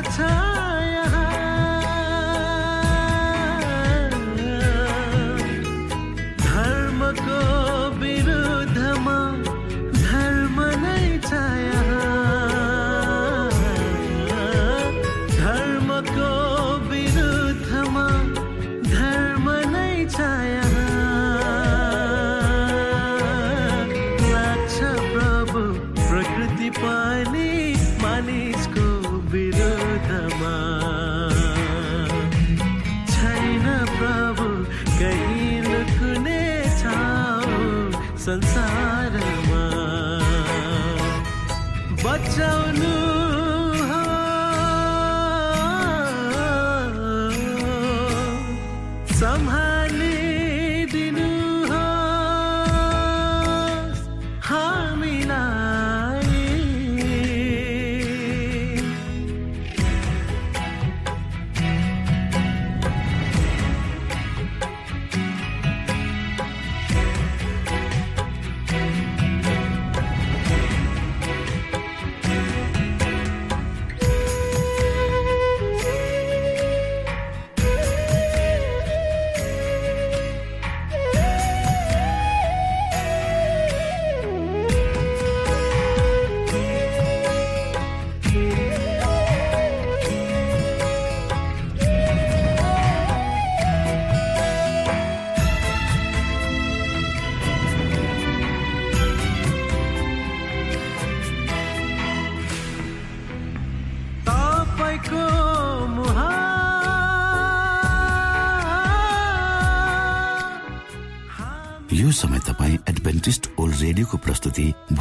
संसारमा बचाउनु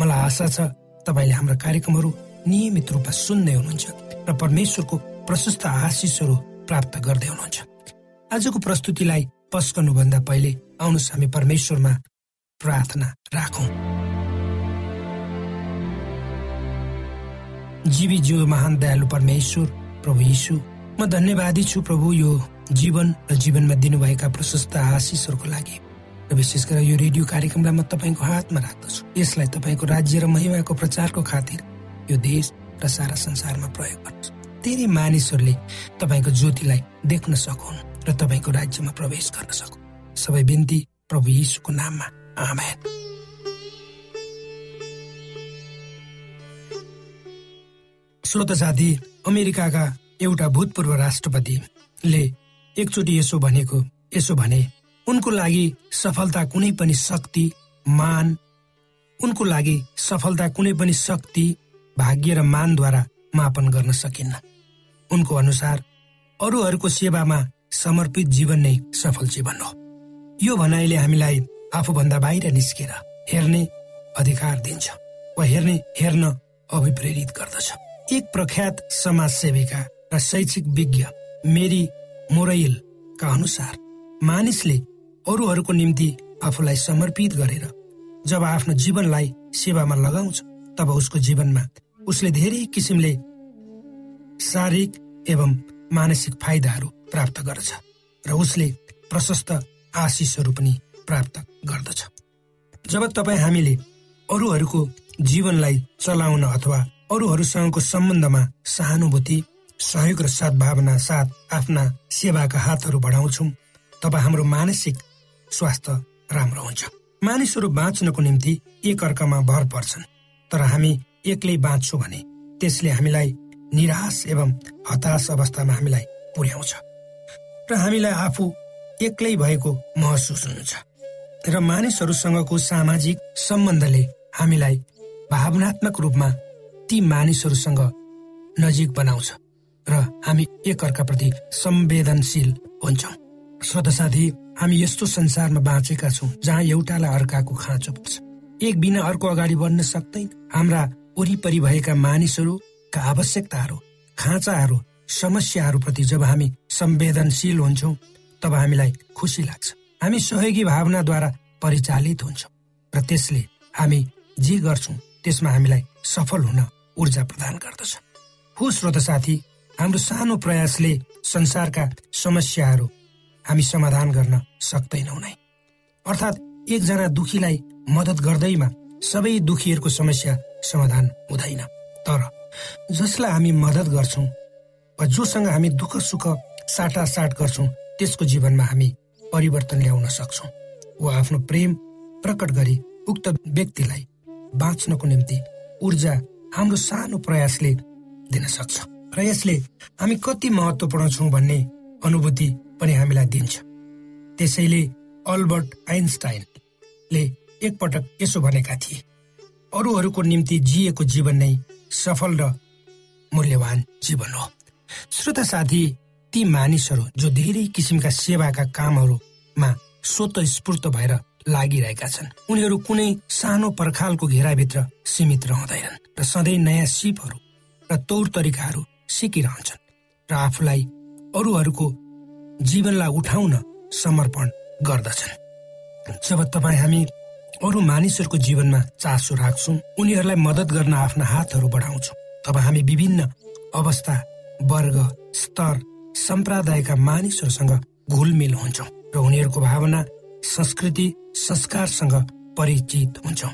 मलाई आशा छ तपाईँले हाम्रा कार्यक्रमहरू नियमित रूपमा सुन्दै हुनुहुन्छ र परमेश्वरको प्रशस्त आशिषहरू प्राप्त गर्दै हुनुहुन्छ। आजको प्रस्तुतिलाई पस्कनुभन्दा पहिले आउनुहोस् हामी परमेश्वरमा प्रार्थना राखौँ। जीवी जीव महान दयालु परमेश्वर प्रभु यीशु म धन्यवादी छु प्रभु यो जीवन र जीवनमा दिनुभएका प्रशस्त आशिषहरूको लागि। विशेष गरेर यो रेडियो कार्यक्रमलाई म तपाईँको हातमा राख्दछु। यसलाई तपाईँको राज्य र महिमाको प्रचारको खातिर यो देश र सारा संसारमा प्रयोग गर्नुहोस् धेरै मानिसहरूले तपाईँको ज्योतिलाई देख्न सकुन् र तपाईँको राज्यमा प्रवेश गर्न सकुन्। सबै बिन्ती प्रभु यीशुको नाममा। आमेन। श्रोत साथी अमेरिकाका एउटा भूतपूर्व राष्ट्रपतिले एकचोटि यसो भनेको यसो भने उनको लागि सफलता कुनै पनि शक्ति मान। उनको लागि सफलता कुनै पनि शक्ति भाग्य र मानद्वारा मापन गर्न सकिन्न। उनको अनुसार अरूहरूको सेवामा समर्पित जीवन नै सफल जीवन हो। यो भनाइले हामीलाई आफूभन्दा बाहिर निस्केर हेर्ने अधिकार दिन्छ वा हेर्ने हेर्न अभिप्रेरित गर्दछ। एक प्रख्यात समाज सेविका र शैक्षिक विज्ञ मेरी मोरैलका अनुसार मानिसले अरूहरूको निम्ति आफूलाई समर्पित गरेर जब आफ्नो जीवनलाई सेवामा लगाउँछ तब उसको जीवनमा उसले धेरै किसिमले शारीरिक एवं मानसिक फाइदाहरू प्राप्त गर्छ र उसले प्रशस्त आशिषहरू पनि प्राप्त गर्दछ। जब तपाईँ हामीले अरूहरूको जीवनलाई चलाउन अथवा अरूहरूसँगको सम्बन्धमा सहानुभूति सहयोग र सद्भावना साथ आफ्ना सेवाका हातहरू बढाउँछौँ तब हाम्रो मानसिक स्वास्थ्य राम्रो हुन्छ। मानिसहरू बाँच्नको निम्ति एक अर्कामा भर पर्छन्। तर हामी एक्लै बाँच्छौँ भने त्यसले हामीलाई निराश एवं हताश अवस्थामा हामीलाई पुर्याउँछ। र हामीलाई आफू एक्लै भएको महसुस हुन्छ। र मानिसहरूसँगको सामाजिक सम्बन्धले हामीलाई भावनात्मक रूपमा ती मानिसहरूसँग नजिक बनाउँछ। र हामी एकअर्काप्रति संवेदनशील हुन्छौँ। साथी हामी यस्तो संसारमा बाँचेका छौँ जहाँ एउटालाई अर्काको खाँचो पर्छ। एक बिना अर्को अगाडि बढ्न सक्दैन हाम्रा वरिपरि भएका मानिसहरूका आवश्यकताहरू खाँचाहरू समस्याहरूप्रति जब हामी संवेदनशील हुन्छौँ तब हामीलाई खुसी लाग्छ। हामी सहयोगी भावनाद्वारा परिचालित हुन्छौँ र त्यसले हामी जे गर्छौँ त्यसमा हामीलाई सफल हुन ऊर्जा प्रदान गर्दछ। हो श्रोत साथी हाम्रो सानो प्रयासले संसारका समस्याहरू हामी समाधान गर्न सक्दैनौ नै। अर्थात् एकजना दुखीलाई मद्दत गर्दैमा सबै दुखीहरूको समस्या समाधान हुँदैन। तर जसलाई हामी मद्दत गर्छौँ वा जोसँग हामी दुःख सुख साटासाट गर्छौँ त्यसको जीवनमा हामी परिवर्तन ल्याउन सक्छौँ। वा आफ्नो प्रेम प्रकट गरी उक्त व्यक्तिलाई बाँच्नको निम्ति ऊर्जा हाम्रो सानो प्रयासले दिन सक्छ। र यसले हामी कति महत्वपूर्ण छौँ भन्ने अनुभूति पनि हामीलाई दिन्छ। त्यसैले अल्बर्ट आइन्स्टाइनले एकपटक यसो भनेका थिए अरूहरूको निम्ति जिएको जीवन नै सफल र मूल्यवान जीवन हो। श्रोता साथी ती मानिसहरू जो धेरै किसिमका सेवाका कामहरूमा स्वत स्फूर्त भएर लागिरहेका छन् उनीहरू कुनै सानो पर्खालको घेराभित्र सीमित रहँदैनन् र सधैँ नयाँ सिपहरू र तौर तरिकाहरू सिकिरहन्छन् र आफूलाई अरूहरूको जीवनलाई उठाउन समर्पण गर्दछन्। जब तपाईँ हामी अरू मानिसहरूको जीवनमा चासो राख्छौँ उनीहरूलाई मद्दत गर्न आफ्ना हातहरू बढाउँछौँ। तब हामी विभिन्न अवस्था वर्ग स्तर सम्प्रदायका मानिसहरूसँग घुलमिल हुन्छौँ र उनीहरूको भावना संस्कृति संस्कारसँग परिचित हुन्छौँ।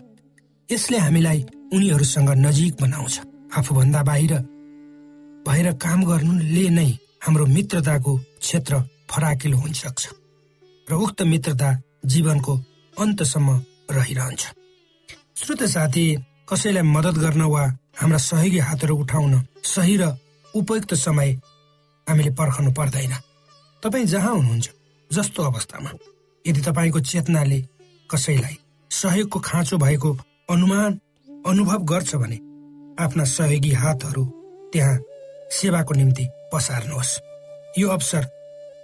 यसले हामीलाई उनीहरूसँग नजिक बनाउँछ। आफूभन्दा बाहिर भएर काम गर्नुले नै हाम्रो मित्रताको क्षेत्र फराकिलो हुन सक्छ र उक्त मित्रता जीवनको अन्तसम्म रहिरहन्छ। श्रोत साथी कसैलाई मद्दत गर्न वा हाम्रा सहयोगी हातहरू उठाउन सही र उपयुक्त समय हामीले पर्खनु पर्दैन। तपाईँ जहाँ हुनुहुन्छ जस्तो अवस्थामा यदि तपाईँको चेतनाले कसैलाई सहयोगको खाँचो भएको अनुमान अनुभव गर्छ भने आफ्ना सहयोगी हातहरू त्यहाँ सेवाको निम्ति पसार्नुहोस्। यो अवसर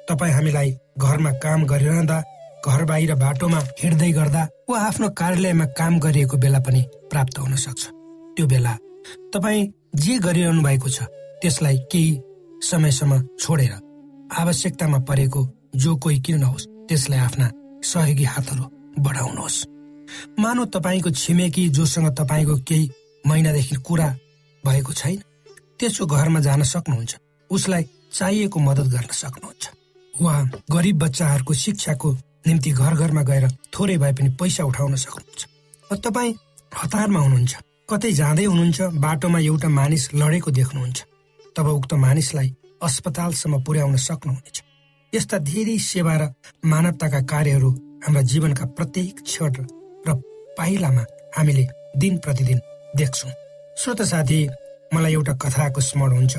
तपाईँ हामीलाई घरमा काम गरिरहँदा घर बाहिर बाटोमा हिँड्दै गर्दा वा आफ्नो कार्यालयमा काम गरिएको बेला पनि प्राप्त हुन सक्छ। त्यो बेला तपाईँ जे गरिरहनु भएको छ त्यसलाई केही समयसम्म छोडेर आवश्यकतामा परेको जो कोही किन नहोस् त्यसलाई आफ्ना सहयोगी हातहरू बढाउनुहोस्। मानव तपाईँको छिमेकी जोसँग तपाईँको केही महिनादेखि कुरा भएको छैन त्यसको घरमा जान सक्नुहुन्छ। उसलाई चाहिएको मद्दत गर्न सक्नुहुन्छ। वा गरिब बच्चाहरूको शिक्षाको निम्ति घर घरमा गएर थोरै भए पनि पैसा उठाउन सक्नुहुन्छ। तपाईँ हतारमा हुनुहुन्छ। कतै जाँदै हुनुहुन्छ बाटोमा एउटा मानिस लडेको देख्नुहुन्छ। तब उक्त मानिसलाई अस्पतालसम्म पुर्याउन सक्नुहुनेछ। यस्ता धेरै सेवा र मानवताका कार्यहरू हाम्रा जीवनका प्रत्येक क्षण र पाइलामा हामीले दिन प्रतिदिन देख्छौँ। श्रोत साथी मलाई एउटा कथाको स्मरण हुन्छ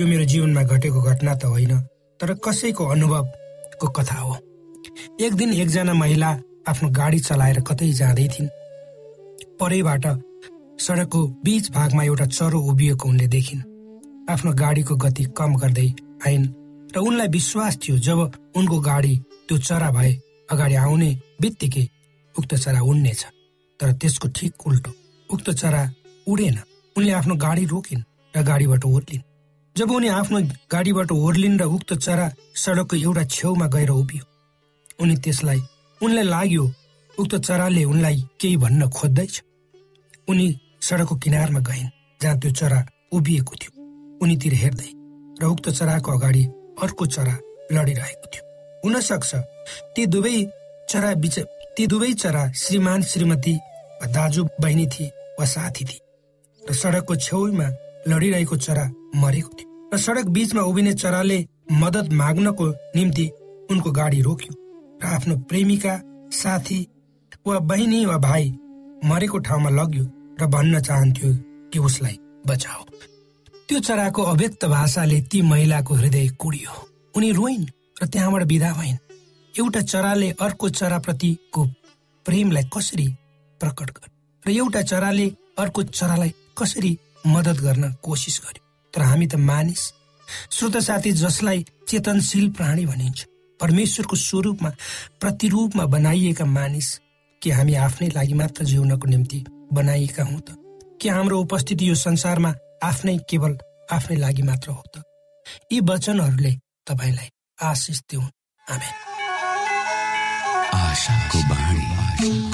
यो मेरो जीवनमा घटेको घटना त होइन तर कसैको अनुभवको कथा हो। एक दिन एकजना महिला आफ्नो गाडी चलाएर कतै जाँदै थिइन्। परैबाट सडकको बीच भागमा एउटा चरो उभिएको उनले देखिन्। आफ्नो गाडीको गति कम गर्दै आइन् र उनलाई विश्वास थियो जब उनको गाडी त्यो चरा भए अगाडि आउने बित्तिकै उक्त चरा उड्नेछ तर त्यसको ठिक उल्टो उक्त चरा उडेन। उनले आफ्नो गाडी रोकिन् र गाडीबाट ओर्लिन्। जब उनी आफ्नो गाडीबाट ओर्लिन् र उक्त चरा सडकको एउटा छेउमा गएर उभियो। उनी त्यसलाई उनलाई लाग्यो उक्त चराले उनलाई केही भन्न खोज्दैछ। उनी सडकको किनारमा गइन् जहाँ त्यो चरा उभिएको थियो। उनीतिर हेर्दै र उक्त चराको अगाडि अर्को चरा लडिरहेको थियो। हुन सक्छ ती दुवै चरा बिच ती दुवै चरा श्रीमान श्रीमती दाजु बहिनी थिए वा साथी थिए र सडकको छेउमा लडिरहेको चरा मरेको थियो र सडक बीचमा उभिने चराले मदत माग्नको निम्ति उनको गाडी रोक्यो र आफ्नो प्रेमिका साथी वा बहिनी वा भाइ मरेको ठाउँमा लग्यो र भन्न चाहन्थ्यो कि उसलाई बचाओ। त्यो चराको अव्यक्त भाषाले ती महिलाको हृदय कुडियो। उनी रोइन् र त्यहाँबाट विदा भइन्। एउटा चराले अर्को चराप्रतिको प्रेमलाई कसरी प्रकट गर्यो? र एउटा चराले अर्को चरालाई कसरी मद्दत गर्न कोसिस गर्यो। तर हामी त मानिस। श्रोत साथी जसलाई चेतनशील प्राणी भनिन्छ परमेश्वरको स्वरूपमा प्रतिरूपमा बनाइएका मानिस के हामी आफ्नै लागि मात्र जिउनको निम्ति बनाइएका हौ त? के हाम्रो उपस्थिति यो संसारमा आफ्नै केवल आफ्नै लागि मात्र हो त? यी वचनहरूले तपाईँलाई आशिष दिउन्। आशाको बाणी।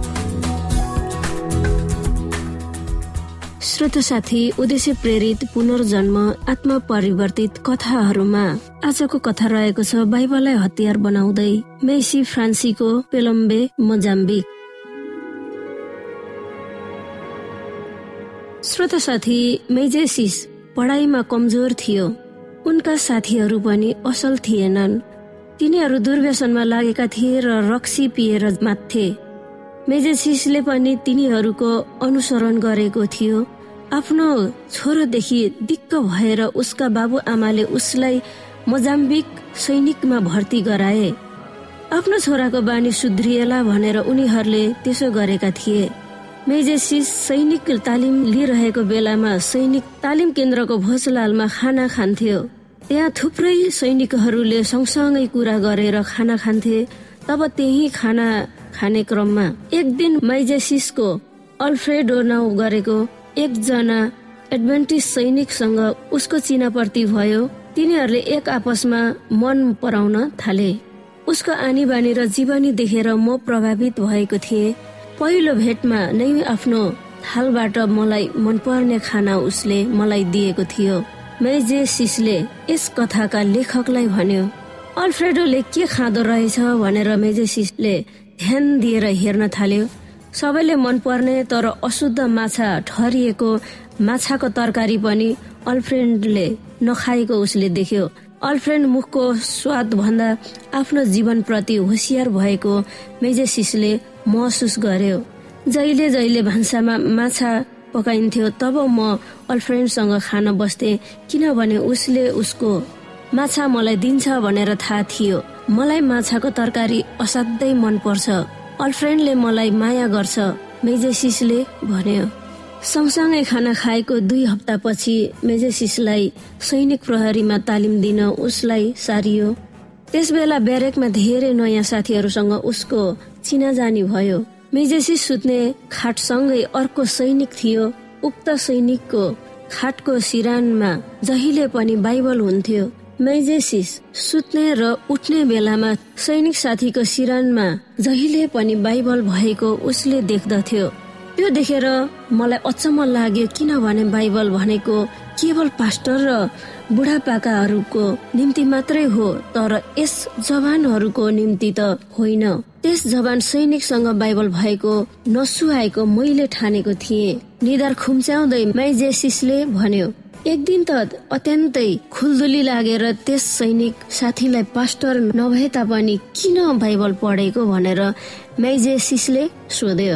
श्रोत साथी उद्देश्य प्रेरित पुनर्जन्म आत्मा परिवर्तित कथाहरूमा आजको कथा रहेको छ बाइबललाई हतियार बनाउँदै मेसी फ्रान्सीको पेलम्बे मोजाम्बिक। श्रोत साथी मेजेसिस पढाइमा कमजोर थियो। उनका साथीहरू पनि असल थिएनन्। तिनीहरू दुर्व्यसनमा लागेका थिए र रक्सी पिएर मात्थे। मेजेसिसले पनि तिनीहरूको अनुसरण गरेको थियो। आफ्नो छोरोदेखि दिक्क भएर उसका बाबुआमाले उसलाई मोजाम्बिक सैनिकमा भर्ती गराए। आफ्नो छोराको बानी सुध्रिएला भनेर उनीहरूले त्यसो गरेका थिए। मेजेसिस सैनिक तालिम लिइरहेको बेलामा सैनिक तालिम केन्द्रको भोजलालमा खाना खान्थ्यो। त्यहाँ थुप्रै सैनिकहरूले सँगसँगै कुरा गरेर खाना खान्थे तब त्यही खाना खाने क्रममा एक दिन माइजेसिसको अल्फ्रेडो नाउ गरेको एकजना एडभेन्टिस सैनिकसँग उसको चिनापर्ती भयो। तिनीहरूले एक आपसमा मन पराउन थाले। उसको आनी बानी र जीवनी देखेर म प्रभावित भएको थिएँ। पहिलो भेटमा नै आफ्नो थालबाट मलाई मनपर्ने खाना उसले मलाई दिएको थियो। मेजेसिसले यस कथाका लेखकलाई भन्यो अल्फ्रेडोले के खाँदो रहेछ? भनेर मेजेसिसले ध्यान दिएर हेर्न थाल्यो। सबैले मन पर्ने तर अशुद्ध माछा ठरिएको माछाको तरकारी पनि अल्फ्रेन्डले नखाएको उसले देख्यो। अल्फ्रेन्ड मुखको स्वाद भन्दा आफ्नो जीवनप्रति होसियार भएको मेजेसिसले महसुस गर्यो। जहिले जहिले भान्सामा माछा पकाइन्थ्यो तब म अल्फ्रेन्डसँग खान बस्थे किनभने उसले उसको माछा मलाई दिन्छ भनेर थाहा थियो। मलाई माछाको तरकारी असाध्यै मन पर्छ अल्फ्रेन्डले मलाई माया गर्छ मेजेसिसले भन्यो। सँगसँगै खाना खाएको दुई हप्तापछि मेजेसिसलाई सैनिक प्रहरीमा तालिम दिन उसलाई सारियो। त्यसबेला ब्यारेकमा धेरै नयाँ साथीहरूसँग उसको चिनाजानी भयो। मेजेसिस सुत्ने खाटसँगै अर्को सैनिक थियो। उक्त सैनिकको खाटको सिरानमा जहिले पनि बाइबल हुन्थ्यो। मैजेसिस सुत्ने र उठ्ने बेलामा सैनिक साथीको सिरानमा जहिले पनि बाइबल भएको उसले देख्दथ्यो। त्यो देखेर मलाई अचम्म लाग्यो किनभने बाइबल भनेको केवल पास्टर र बुढापाकाहरूको निम्ति मात्रै हो तर यस जवानहरूको निम्ति त होइन। त्यस जवान सैनिकसँग बाइबल भएको नसुहाएको मैले ठानेको थिएँ। निधार खुम्च्याउँदै माइजेसिसले भन्यो एक दिन त अत्यन्तै खुल्दुली लागेर त्यस सैनिक साथीलाई पास्टर नभए तापनि किन बाइबल पढेको भनेर म्याइजेसिसले सोध्यो।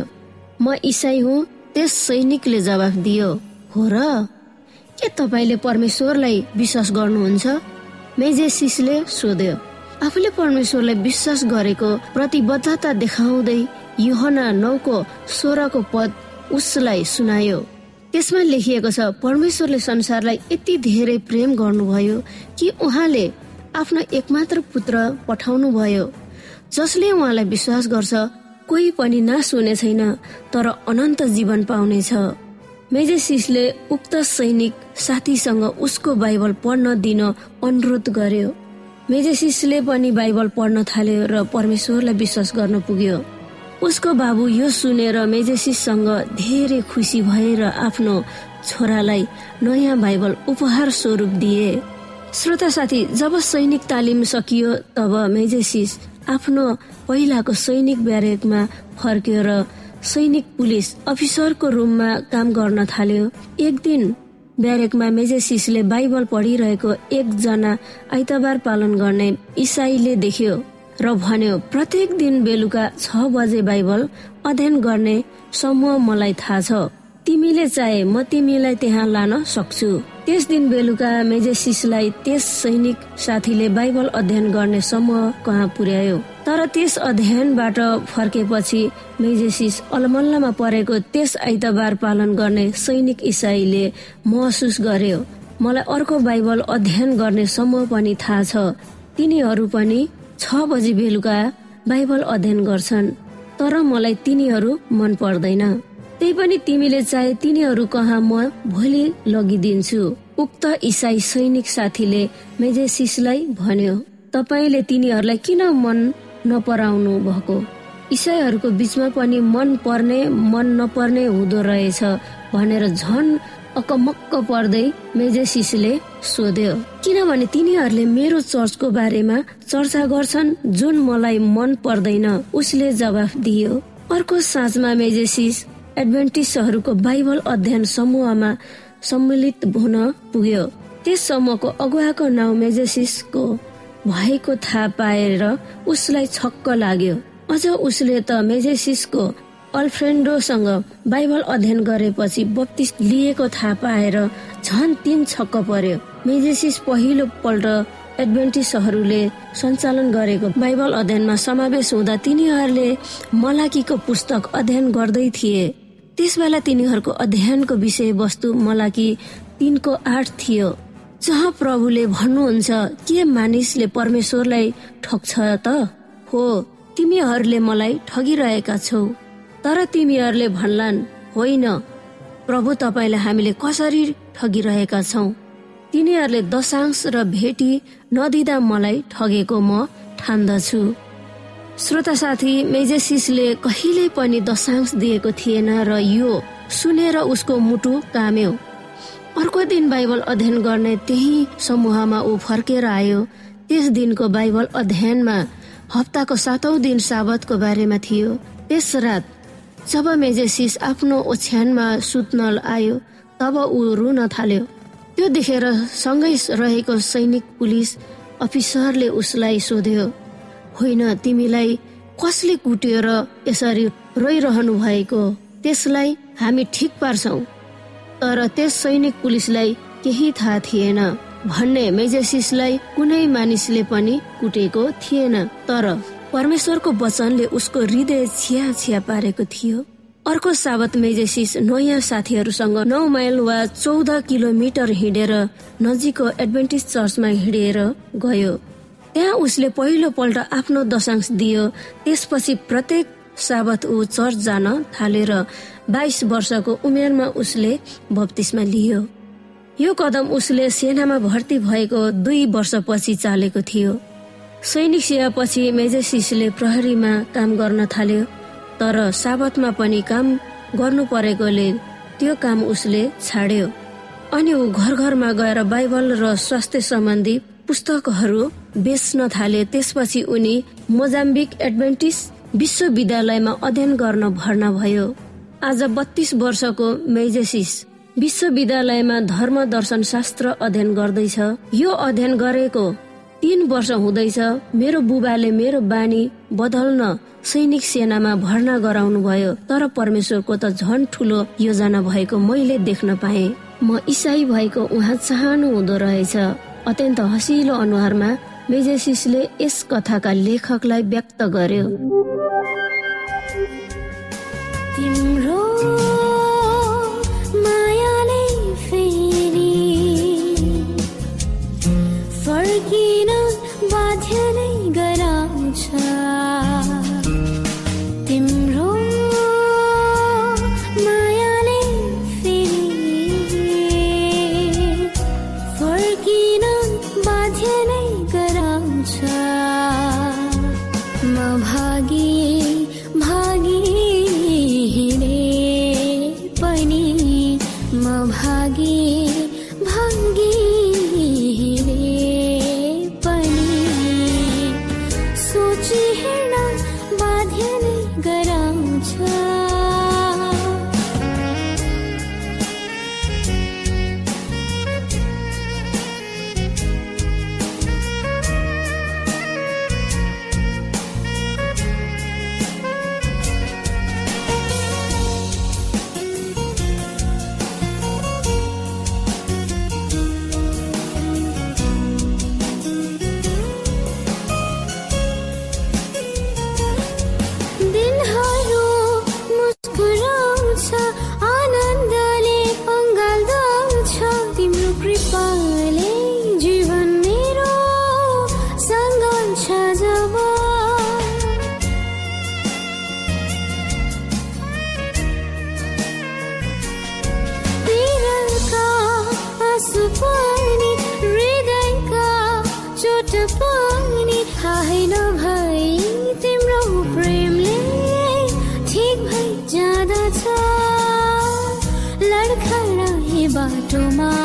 म इसाई हुँ त्यस सैनिकले जवाफ दियो हो र? के तपाईँले परमेश्वरलाई विश्वास गर्नुहुन्छ? मेजेसिसले सोध्यो। आफूले परमेश्वरलाई विश्वास गरेको प्रतिबद्धता देखाउँदै युहना नौको सोह्रको पद उसलाई सुनायो। त्यसमा लेखिएको छ परमेश्वरले संसारलाई यति धेरै प्रेम गर्नुभयो कि उहाँले आफ्नो एकमात्र पुत्र पठाउनु भयो जसले उहाँलाई विश्वास गर्छ कोही पनि नाश हुने छैन तर अनन्त जीवन पाउनेछ मेजेसिसले उक्त सैनिक साथीसँग उसको बाइबल पढ्न दिन अनुरोध गर्यो। मेजेसिसले पनि बाइबल पढ्न थाल्यो र परमेश्वरलाई विश्वास गर्न पुग्यो। उसको बाबु यो सुनेर मेजेसिससँग धेरै खुसी भएर आफ्नो छोरालाई नयाँ बाइबल उपहार स्वरूप दिए। श्रोता साथी जब सैनिक तालिम सकियो तब मेजेसिस आफ्नो पहिलाको सैनिक ब्यारेकमा फर्क्यो र सैनिक पुलिस अफिसरको रुममा काम गर्न थाल्यो। एक दिन ब्यारेकमा मेजेसिसले बाइबल पढिरहेको एकजना आइतबार पालन गर्ने इसाईले देख्यो। र भन्यो प्रत्येक दिन बेलुका छ बजे बाइबल अध्ययन गर्ने समूह मलाई थाहा छ। तिमीले चाहे म तिमीलाई त्यहाँ लान सक्छु। त्यस दिन बेलुका मेजेसिसलाई त्यस सैनिक साथीले बाइबल अध्ययन गर्ने समूह कहाँ पुर्यायो? तर त्यस अध्ययनबाट फर्केपछि मेजेसिस अलमल्लमा परेको त्यस आइतबार पालन गर्ने सैनिक इसाईले महसुस गर्यो। मलाई अर्को बाइबल अध्ययन गर्ने समूह पनि थाहा छ। तिनीहरू पनि छ बजी बेलुका बाइबल अध्ययन गर्छन् तर मलाई तिनीहरू मन पर्दैन। त्यही पनि तिमीले चाहे तिनीहरू कहाँ म भोलि लगिदिन्छु उक्त इसाई सैनिक साथीले मेजेसिसलाई भन्यो तपाईँले तिनीहरूलाई किन मन नपराउनु भएको? इसाईहरूको बिचमा पनि मन पर्ने मन नपर्ने हुँदो रहेछ भनेर झन अकमक्क पर्दै मेजेसिसले सोध्यो किनभने तिनीहरूले मेरो चर्चको बारेमा चर्चा गर्छन् जुन मलाई मन पर्दैन उसले जवाफ दियो। अर्को साँझमा मेजेसिस एडभेन्टिसहरूको बाइबल अध्ययन समूहमा सम्मिलित हुन पुग्यो। त्यस समूहको अगुवाको नाउँ मेजेसिसको भएको थाहा पाएर उसलाई छक्क लाग्यो। अझ उसले त मेजेसिसको अल्फ्रेन्डोसँग बाइबल अध्ययन गरेपछि बत्तिस लिएको थाहा पाएर झन तीन छक्क पर्यो। मेजेसिस पहिलो पल्ट एडभेन्टिसहरूले सञ्चालन गरेको बाइबल अध्ययनमा समावेश हुँदा तिनीहरूले मलाकीको पुस्तक अध्ययन गर्दै थिए। त्यसबेला तिनीहरूको अध्ययनको विषयवस्तु मलाकी तिनको आठ थियो। जहाँ प्रभुले भन्नुहुन्छ के मानिसले परमेश्वरलाई ठग्छ त? हो तिमीहरूले मलाई ठगिरहेका छौ। तर तिमीहरूले भन्लान् होइन प्रभु तपाईँलाई हामीले कसरी ठगिरहेका छौ? तिनीहरूले दशांश र भेटी नदिँदा मलाई ठगेको म ठान्दछु। श्रोता साथी मेजेसिसले कहिल्यै पनि दशांश दिएको थिएन र यो सुनेर उसको मुटु काम्यो। अर्को दिन बाइबल अध्ययन गर्ने त्यही समूहमा ऊ फर्केर आयो। त्यस दिनको बाइबल अध्ययनमा हप्ताको सातौं दिन साबतको बारेमा थियो। त्यस रात जब मेजेसिस आफ्नो ओछ्यानमा सुत्न आयो तब ऊ रुन थाल्यो। त्यो देखेर सँगै रहेको सैनिक पुलिस अफिसरले उसलाई सोध्यो होइन तिमीलाई कसले कुट्यो र यसरी रोइरहनु भएको? त्यसलाई हामी ठिक पार्छौ। तर त्यस सैनिक पुलिसलाई केही थाहा थिएन। भन्ने मेजेसिसलाई कुनै मानिसले पनि कुटेको थिएन। तर परमेश्वरको वचनले उसको हृदय छिया छिया पारेको थियो। अर्को साबत मेजेसिस नयाँ साथीहरूसँग नौ माइल वा चौध किलोमिटर हिँडेर नजिकको एडभेन्टिस चर्चमा हिँडेर गयो। त्यहाँ उसले पहिलो पल्ट आफ्नो दशांश दियो। त्यसपछि प्रत्येक साबत ऊ चर्च जान थालेर बाइस वर्षको उमेरमा उसले बत्तिसमा लियो। यो कदम उसले सेनामा भर्ती भएको दुई वर्षपछि चालेको थियो। सैनिक सेवापछि मेजेसिसले प्रहरीमा काम गर्न थाल्यो तर साबतमा पनि काम गर्नु परेकोले त्यो काम उसले छाड्यो। अनि ऊ घर घरमा गएर बाइबल र स्वास्थ्य सम्बन्धी पुस्तकहरू बेच्न थाले त्यसपछि उनी मोजाम्बिक एडभेन्टिस विश्वविद्यालयमा अध्ययन गर्न भर्ना भयो। आज बत्तीस वर्षको मेजेसिस विश्वविद्यालयमा धर्म दर्शन शास्त्र अध्ययन गर्दैछ। यो अध्ययन गरेको तीन वर्ष हुँदैछ मेरो बुबाले मेरो बानी बदल्न सैनिक सेनामा भर्ना गराउनु भयो तर परमेश्वरको त झन ठुलो योजना भएको मैले देख्न पाए। म इसाई भएको उहाँ चाहनु हुँदो रहेछ। अत्यन्त हसिलो अनुहारमा मेजेसिसले यस कथाका लेखकलाई व्यक्त गर्यो। भागी बाटोमा आल्मलिदो